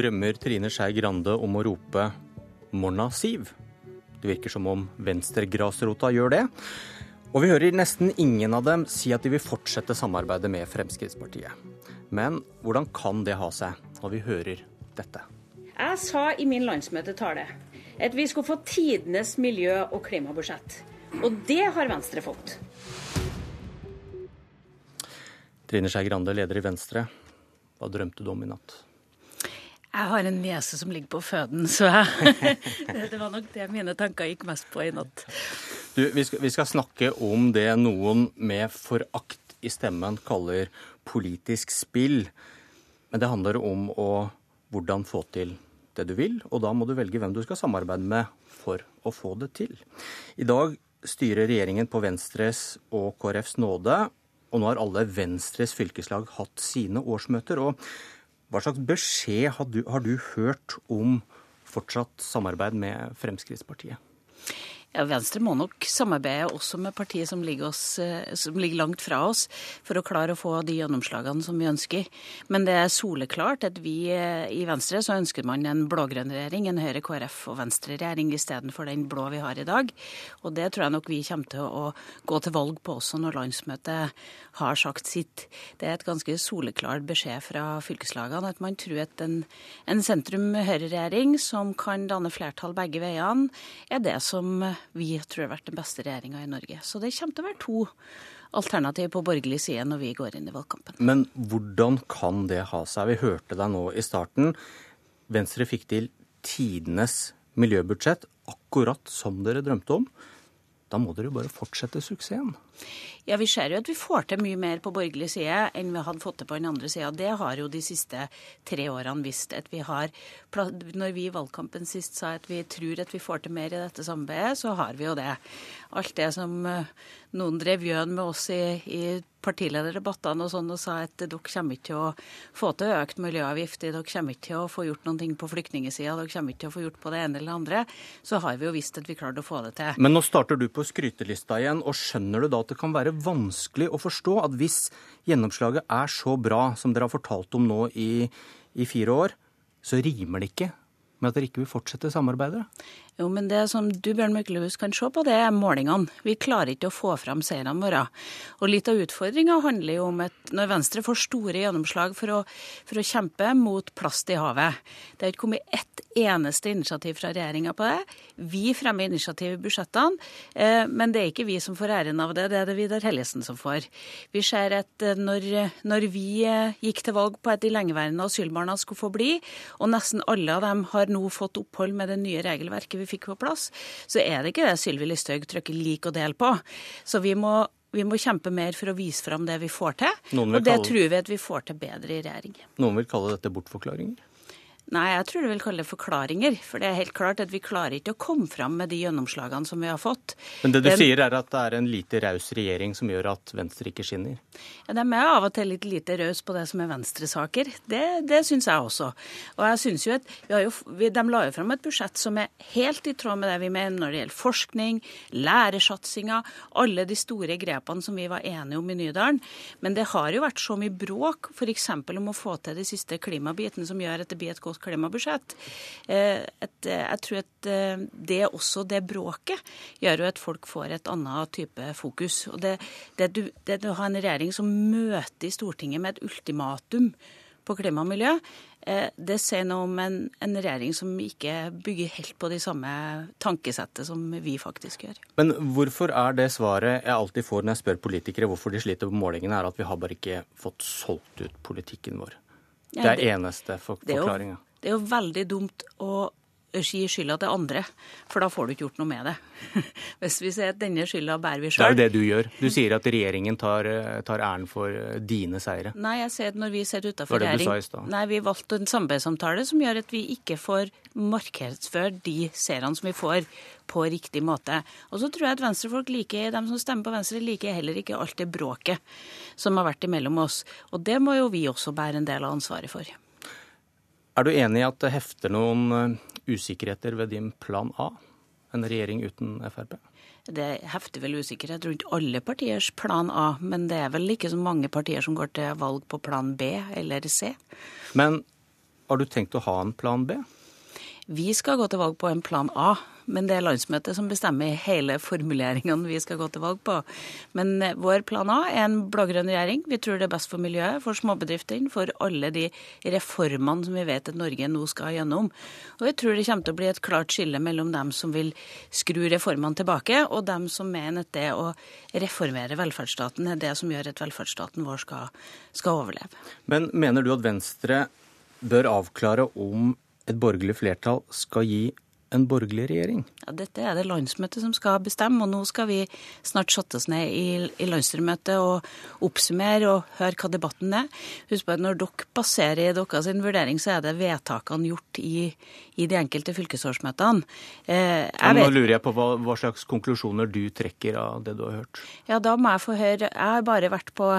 drømmer Trine Skei Grande om å rope 'Morna, Siv'? Det virker som om venstregrasrota gjør det. Og vi hører nesten ingen av dem si at de vil fortsette samarbeidet med Fremskrittspartiet. Men hvordan kan det ha seg når vi hører dette? Jeg sa i min landsmøtetale at vi skulle få tidenes miljø- og klimabudsjett. Og det har Venstre fått. Trine Skei Grande, leder i Venstre. Hva drømte du om i natt? Jeg har en niese som ligger på føden, så jeg, det var nok det mine tanker gikk mest på i natt. Du, vi, skal, vi skal snakke om det noen med forakt i stemmen kaller politisk spill. Men det handler om å, hvordan få til det du vil, og da må du velge hvem du skal samarbeide med for å få det til. I dag styrer regjeringen på Venstres og KrFs nåde, og nå har alle Venstres fylkeslag hatt sine årsmøter. og hva slags beskjed har du, har du hørt om fortsatt samarbeid med Fremskrittspartiet? Ja, Venstre må nok samarbeide også med partier som ligger, oss, eh, som ligger, langt fra oss, for å klare å få de gjennomslagene som vi ønsker. Men det er soleklart at vi eh, i Venstre så ønsker man en blå-grønn regjering, en Høyre, KrF og Venstre-regjering istedenfor den blå vi har i dag. Og det tror jeg nok vi kommer til å gå til valg på også når landsmøtet har sagt sitt. Det er et ganske soleklar beskjed fra fylkeslagene at man tror at en, en sentrum-høyre-regjering som kan danne flertall begge veiene, er det som vi tror har vært den beste regjeringa i Norge. Så det kommer til å være to alternativ på borgerlig side når vi går inn i valgkampen. Men hvordan kan det ha seg? Vi hørte deg nå i starten. Venstre fikk til tidenes miljøbudsjett, akkurat som dere drømte om. Da må dere jo bare fortsette suksessen. Ja, Vi ser jo at vi får til mye mer på borgerlig side enn vi hadde fått til på den andre sida. Det har jo de siste tre årene visst. at vi har, Når vi i valgkampen sist sa at vi tror at vi får til mer i dette samarbeidet, så har vi jo det. Alt det som eh, noen drev gjøn med oss i, i partilederdebattene og sånn og sa at dere kommer ikke til å få til økt miljøavgift, dere kommer ikke til å få gjort noen ting på flyktningsida, dere kommer ikke til å få gjort på det ene eller det andre, så har vi jo visst at vi klarte å få det til. Men nå starter du på skrytelista igjen, og skjønner du da det kan være vanskelig å forstå at hvis gjennomslaget er så bra som dere har fortalt om nå i, i fire år, så rimer det ikke med at dere ikke vil fortsette samarbeidet? Jo, men det som du Bjørn Myklebust, kan se på, det er målingene. Vi klarer ikke å få fram seirene våre. Og litt av utfordringa handler jo om at når Venstre får store gjennomslag for å, for å kjempe mot plast i havet Det har ikke kommet ett eneste initiativ fra regjeringa på det. Vi fremmer initiativ i budsjettene, eh, men det er ikke vi som får æren av det, det er det Vidar Helgesen som får. Vi ser at eh, når, når vi eh, gikk til valg på at de lengeværende asylbarna skulle få bli, og nesten alle av dem har nå fått opphold med det nye regelverket vi fikk på plass, så er det ikke det Sylvi Listhaug trykker lik og del på. Så vi må vi må kjempe mer for å vise fram det vi får til. Og det kalle... tror vi at vi får til bedre i regjering. Noen vil kalle dette bortforklaringer? Nei, jeg tror du vil kalle det forklaringer. For det er helt klart at vi klarer ikke å komme fram med de gjennomslagene som vi har fått. Men det du Den, sier er at det er en lite raus regjering som gjør at Venstre ikke skinner? Ja, De er av og til litt lite rause på det som er Venstre-saker. Det, det syns jeg også. Og jeg synes jo at jo, vi, De la jo fram et budsjett som er helt i tråd med det vi mener når det gjelder forskning, lærersatsinga, alle de store grepene som vi var enige om i Nydalen. Men det har jo vært så mye bråk f.eks. om å få til de siste klimabitene som gjør at det blir et godt klimabudsjett. Eh, et, jeg tror at eh, det også, det bråket, gjør jo at folk får et annet type fokus. Og det, det, du, det du har en regjering som møter Stortinget med et ultimatum på klima og miljø, eh, det sier noe om en, en, regjering som ikke bygger helt på de samme tankesettet som vi faktisk gjør. Men hvorfor er det svaret jeg alltid får når jeg spør politikere hvorfor de sliter på målingene, er at vi har bare ikke fått solgt ut politikken vår? Det er eneste for, forklaringa. Det er jo veldig dumt å gi skylda til andre, for da får du ikke gjort noe med det. Hvis vi sier at denne skylda bærer vi sjøl. Det er jo det du gjør. Du sier at regjeringen tar, tar æren for dine seire. Nei, jeg sier at når vi sitter utafor regjering Hva er det du sa i stad? Nei, vi valgte en samarbeidssamtale som gjør at vi ikke får markedsført de seirene som vi får, på riktig måte. Og så tror jeg at venstrefolk liker, de som stemmer på Venstre, liker heller ikke alt det bråket som har vært imellom oss. Og det må jo vi også bære en del av ansvaret for. Er du enig i at det hefter noen eh, usikkerheter ved din plan A, en regjering uten Frp? Det hefter vel usikkerhet rundt alle partiers plan A, men det er vel ikke så mange partier som går til valg på plan B eller C. Men har du tenkt å ha en plan B? Vi skal gå til valg på en plan A, men det er landsmøtet som bestemmer hele formuleringene vi skal gå til valg på. Men eh, vår plan A er en blå-grønn regjering. Vi tror det er best for miljøet, for småbedriftene, for alle de reformene som vi vet at Norge nå skal gjennom. Og jeg tror det kommer til å bli et klart skille mellom dem som vil skru reformene tilbake, og dem som mener at det å reformere velferdsstaten er det som gjør at velferdsstaten vår skal, skal overleve. Men mener du at Venstre bør avklare om et borgerlig flertall skal gi en borgerlig regjering? Ja, Dette er det landsmøtet som skal bestemme, og nå skal vi snart sette oss ned i, i landsstyremøtet og oppsummere og høre hva debatten er. Husk på at når dere baserer deres vurdering, så er det vedtakene gjort i, i de enkelte fylkesårsmøtene. Eh, ja, nå lurer jeg på hva, hva, slags konklusjoner du trekker av det du har hørt? Ja, da må jeg få høre. Jeg har bare vært på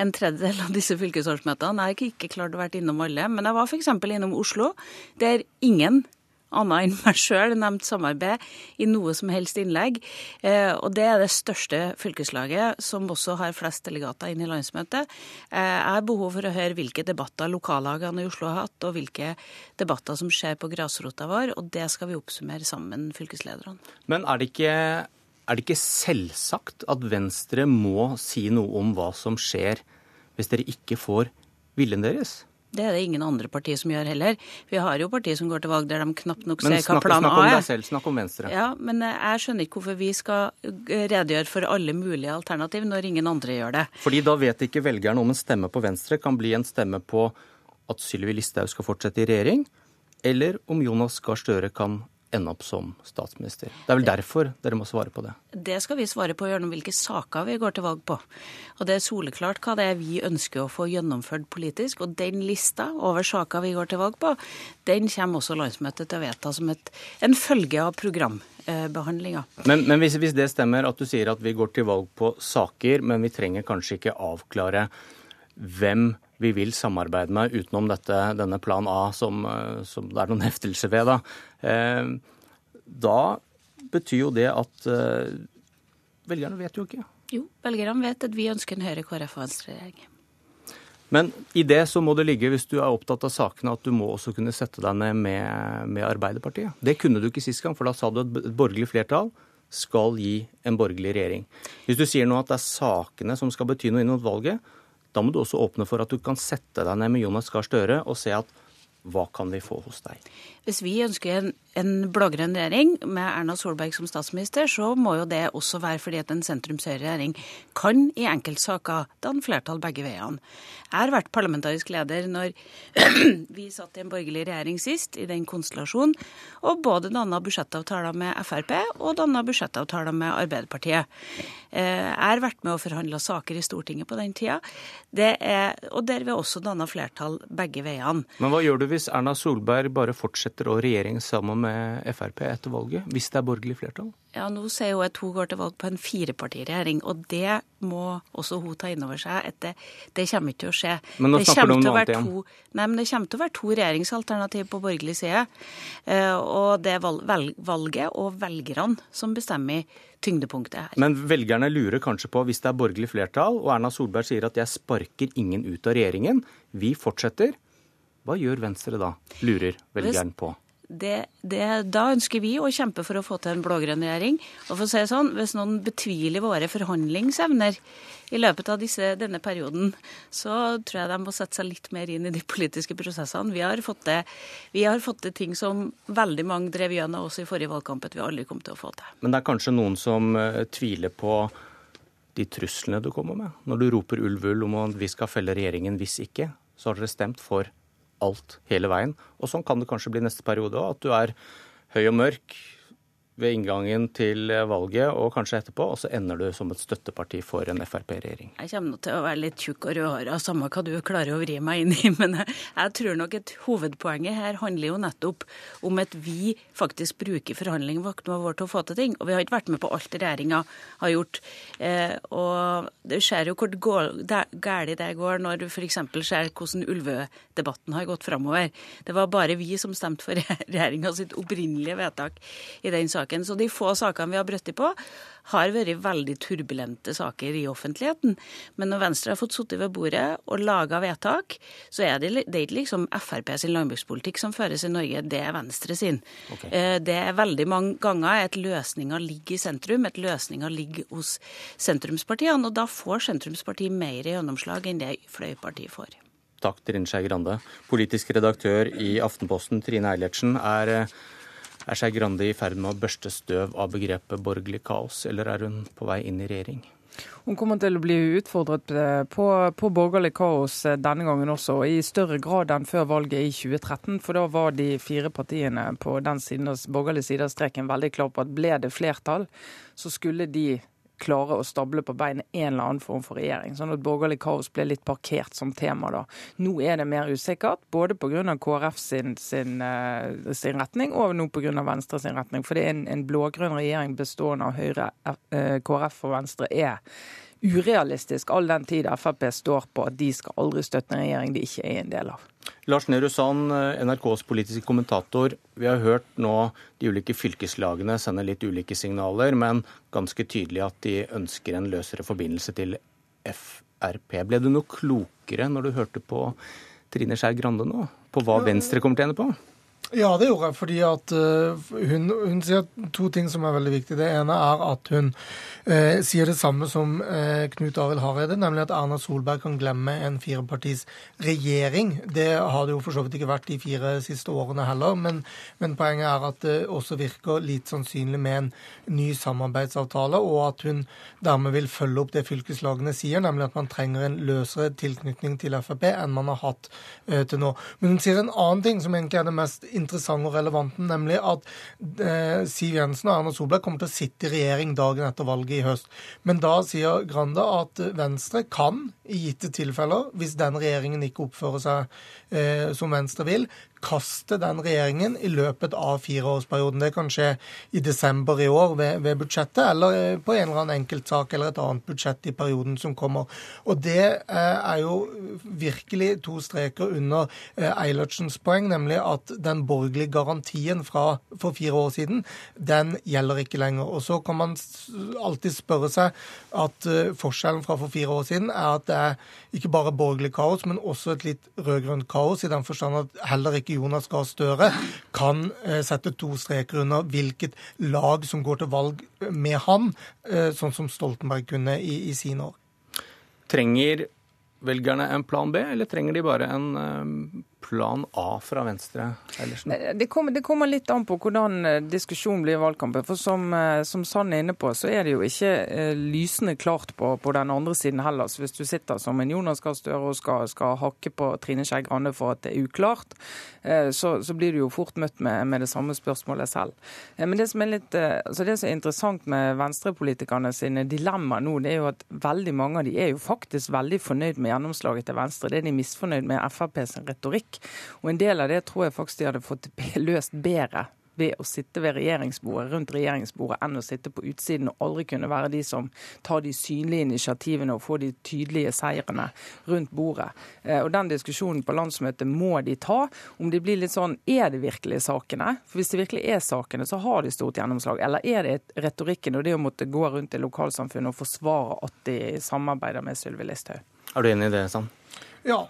en tredjedel av disse fylkesårsmøtene. Jeg har ikke klart å være innom alle, men jeg var f.eks. innom Oslo, der ingen annet enn meg sjøl nevnt samarbeid i noe som helst innlegg. Eh, og det er det største fylkeslaget, som også har flest delegater inn i landsmøtet. Eh, jeg har behov for å høre hvilke debatter lokallagene i Oslo har hatt, og hvilke debatter som skjer på grasrota vår, og det skal vi oppsummere sammen, fylkeslederne. Men er det ikke er det ikke selvsagt at Venstre må si noe om hva som skjer hvis dere ikke får viljen deres? Det er det ingen andre partier som gjør heller. Vi har jo partier som går til valg der de knapt nok ser hva plan A er. Snakk om deg selv, snakk om Venstre. Ja, Men eh, jeg skjønner ikke hvorfor vi skal eh, redegjøre for alle mulige alternativ når ingen andre gjør det. Fordi da vet ikke velgerne om en stemme på Venstre kan bli en stemme på at Sylvi Listhaug skal fortsette i regjering, eller om Jonas Gahr Støre kan ende opp som statsminister. Det er vel derfor dere må svare på det? Det skal vi svare på gjennom hvilke saker vi går til valg på. Og det er soleklart hva det er vi ønsker å få gjennomført politisk. Og den lista over saker vi går til valg på, den kommer også landsmøtet til å vedta som et, en følge av programbehandlinga. Men, men hvis, hvis, det stemmer at du sier at vi går til valg på saker, men vi trenger kanskje ikke avklare hvem vi vil samarbeide med utenom dette, denne plan A, som, eh, som, det er noen heftelser ved. Da. Eh, da betyr jo det at eh, velgerne vet jo ikke. Jo, velgerne vet at vi ønsker en Høyre, KrF og Venstre-regjering. Men i det så må det ligge, hvis du er opptatt av sakene, at du må også kunne sette deg ned med, med Arbeiderpartiet. Det kunne du ikke sist gang, for da sa du at et borgerlig flertall skal gi en borgerlig regjering. Hvis du sier nå at det er sakene som skal bety noe inn mot valget, da må du også åpne for at du kan sette deg ned med Jonas Gahr Støre og se at hva kan vi få hos deg? Hvis vi ønsker en, en blå-grønn regjering med Erna Solberg som statsminister, så må jo det også være fordi at en sentrumsregjering kan i enkeltsaker danne flertall begge veiene. Jeg har vært parlamentarisk leder når vi satt i en borgerlig regjering sist, i den konstellasjonen, og både danna budsjettavtaler med Frp og danna budsjettavtaler med Arbeiderpartiet. Eh, jeg har vært med og forhandla saker i Stortinget på den tida, er, og der vi også danna flertall begge veiene. Men hva gjør du hvis Erna Solberg bare fortsetter å regjere sammen med Frp etter valget, hvis det er borgerlig flertall? Ja, Nå sier jo at hun går til valg på en firepartiregjering, og det må også hun ta inn over seg. at Det, det kommer ikke til å skje. Men nå snakker du om noe annet igjen. To, nei, men Det kommer til å være to regjeringsalternativ på borgerlig side. Eh, og det er valget og velgerne som bestemmer tyngdepunktet her. Men velgerne lurer kanskje på, hvis det er borgerlig flertall, og Erna Solberg sier at jeg sparker ingen ut av regjeringen, vi fortsetter. Hva gjør Venstre da, lurer velgeren på? det, det, da ønsker vi å kjempe for å få til en blå-grønn regjering. Og for å si det sånn, Hvis noen betviler våre forhandlingsevner i løpet av disse, denne perioden, så tror jeg de må sette seg litt mer inn i de politiske prosessene. Vi har fått til, vi har fått til ting som veldig mange drev gjennom også i forrige valgkamp, at vi aldri kom til å få til. Men det er kanskje noen som uh, tviler på de truslene du kommer med? Når du roper ulv ulv om at vi skal felle regjeringen hvis ikke, så har dere stemt for alt hele veien. Og sånn kan det kanskje bli neste periode òg, at du er høy og mørk, ved inngangen til valget og kanskje etterpå, og så ender du som et støtteparti for en Frp-regjering? Jeg kommer til å være litt tjukk og rødhåra, samme hva du klarer å vri meg inn i. Men jeg tror nok at hovedpoenget her handler jo nettopp om at vi faktisk bruker forhandlingene våre til å få til ting. Og vi har ikke vært med på alt regjeringa har gjort. Eh, og det ser jo hvor galt det går når du f.eks. ser hvordan ulvedebatten har gått framover. Det var bare vi som stemte for regjeringa sitt opprinnelige vedtak i den saken saken. Så de få sakene vi har brøttet på, har vært veldig turbulente saker i offentligheten. Men når Venstre har fått sittet ved bordet og laga vedtak, så er det, det er ikke liksom Frp sin landbrukspolitikk som føres i Norge, det er Venstre sin. Okay. Eh, det er veldig mange ganger at løsninga ligger i sentrum, at løsninga ligger hos sentrumspartiene. Og da får sentrumspartiet mer gjennomslag enn det fløypartiet får. Takk, Trine Skei Grande. Politisk redaktør i Aftenposten, Trine Eilertsen. Er eh, er Skei Grande i ferd med å børste støv av begrepet borgerlig kaos, eller er hun på vei inn i regjering? Hun kommer til å bli utfordret eh, på, på, borgerlig kaos eh, denne gangen også, i større grad enn før valget i 2013. For da var de fire partiene på den siden borgerlige siden av streken veldig klare på at ble det flertall, så skulle de klare å stable på beina en eller annen form for regjering. Sånn at borgerlig kaos ble litt parkert som tema da. Nå er det mer usikkert, både pga. KrF sin, sin, eh, sin, retning og nå pga. Venstre sin retning. For det er en, en blå-grønn regjering bestående av Høyre, eh, KrF og Venstre er urealistisk all den tid Frp står på at de skal aldri støtte en regjering de ikke er en del av. Lars Nehru Sand, NRKs politiske kommentator. Vi har hørt nå de ulike fylkeslagene sende litt ulike signaler, men ganske tydelig at de ønsker en løsere forbindelse til Frp. Ble du noe klokere når du hørte på Trine Skei Grande nå? På hva Venstre kommer til å ende på? Ja, det gjorde jeg. fordi at uh, hun, hun, sier to ting som er veldig viktige. Det ene er at hun eh, sier det samme som eh, Knut Arild Hareide, nemlig at Erna Solberg kan glemme en firepartis regjering. Det har det jo for så vidt ikke vært de fire siste årene heller. Men, men, poenget er at det også virker litt sannsynlig med en ny samarbeidsavtale, og at hun dermed vil følge opp det fylkeslagene sier, nemlig at man trenger en løsere tilknytning til Frp enn man har hatt til nå. Men hun sier en annen ting som egentlig er det mest interessant og relevant, nemlig at eh, Siv Jensen og Erna Solberg kommer til å sitte i regjering dagen etter valget i høst. Men da sier Grande at Venstre kan, i gitte tilfeller, hvis den regjeringen ikke oppfører seg eh, som Venstre vil, kaste den regjeringen i løpet av fireårsperioden. Det kan skje i desember i år ved, ved, budsjettet, eller eh, på en eller annen enkeltsak eller et annet budsjett i perioden som kommer. Og det eh, er jo virkelig to streker under eh, Eilertsens poeng, nemlig at den borgerlige garantien fra for fire år siden, den gjelder ikke lenger. Og så kan man alltid spørre seg at forskjellen fra for fire år siden er at det er ikke bare borgerlig kaos, men også et litt rød-grønt kaos, i den forstand at heller ikke Jonas Gahr Støre kan uh, sette to streker under hvilket lag som går til valg med han, uh, sånn som Stoltenberg kunne i, i sine år. Trenger velgerne en plan B, eller trenger de bare en plan A fra Venstre? Det kommer, det kommer, litt an på hvordan eh, diskusjonen blir i valgkampen. For som, eh, som Sand er inne på, så er det jo ikke eh, lysende klart på, på den andre siden heller. Så hvis du sitter som en Jonas Gahr Støre og skal, skal, hakke på Trine Skei Grande for at det er uklart, så, så, blir du jo fort møtt med, med det samme spørsmålet selv. Men det som er litt, altså det som er interessant med venstrepolitikerne sine dilemmaer nå, det er jo at veldig mange av de er jo faktisk veldig fornøyd med gjennomslaget til Venstre. Det er de misfornøyd med Frp sin retorikk. Og en del av det tror jeg faktisk de hadde fått løst bedre ved å sitte ved regjeringsbordet, rundt regjeringsbordet enn å sitte på utsiden og aldri kunne være de som tar de synlige initiativene og får de tydelige seirene rundt bordet. Eh, og Den diskusjonen på landsmøtet må de ta. Om de blir litt sånn er det virkelig sakene? For Hvis det virkelig er sakene, så har de stort gjennomslag. Eller er det retorikken og det å måtte gå rundt i lokalsamfunnet og forsvare at de samarbeider med Sylvi Listhaug? Er du enig i det, Sand? Ja.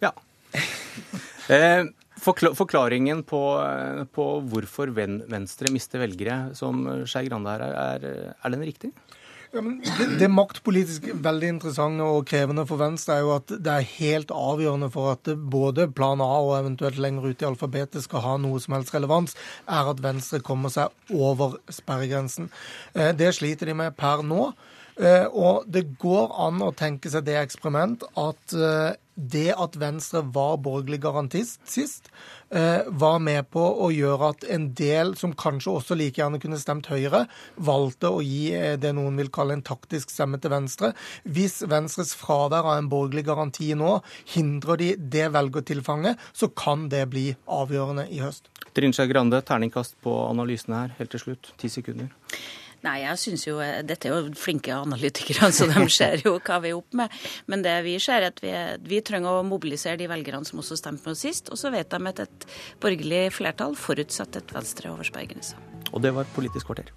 Ja. Eh, forklaringen på, på, hvorfor Venstre mister velgere, som Skei Grande her, er, er den riktig? Ja, det, det maktpolitisk veldig interessante og krevende for Venstre er jo at det er helt avgjørende for at både plan A og eventuelt lenger ut i alfabetet skal ha noe som helst relevans, er at Venstre kommer seg over sperregrensen. Eh, det sliter de med per nå. Eh, og det går an å tenke seg det eksperiment at eh, det at Venstre var borgerlig garantist sist, eh, var med på å gjøre at en del som kanskje også like gjerne kunne stemt Høyre, valgte å gi det noen vil kalle en taktisk stemme til Venstre. Hvis Venstres fravær av en borgerlig garanti nå hindrer de det velgertilfanget, så kan det bli avgjørende i høst. Trine Skei Grande, terningkast på analysene her, helt til slutt. Ti sekunder. Nei, jeg syns jo Dette er jo flinke analytikere, så de ser jo hva vi er opp med. Men det vi ser, er at vi, vi trenger å mobilisere de velgerne som også stemte på oss sist. Og så vet de at et borgerlig flertall forutsetter et Venstre over sperregrensa. Og det var Politisk kvarter.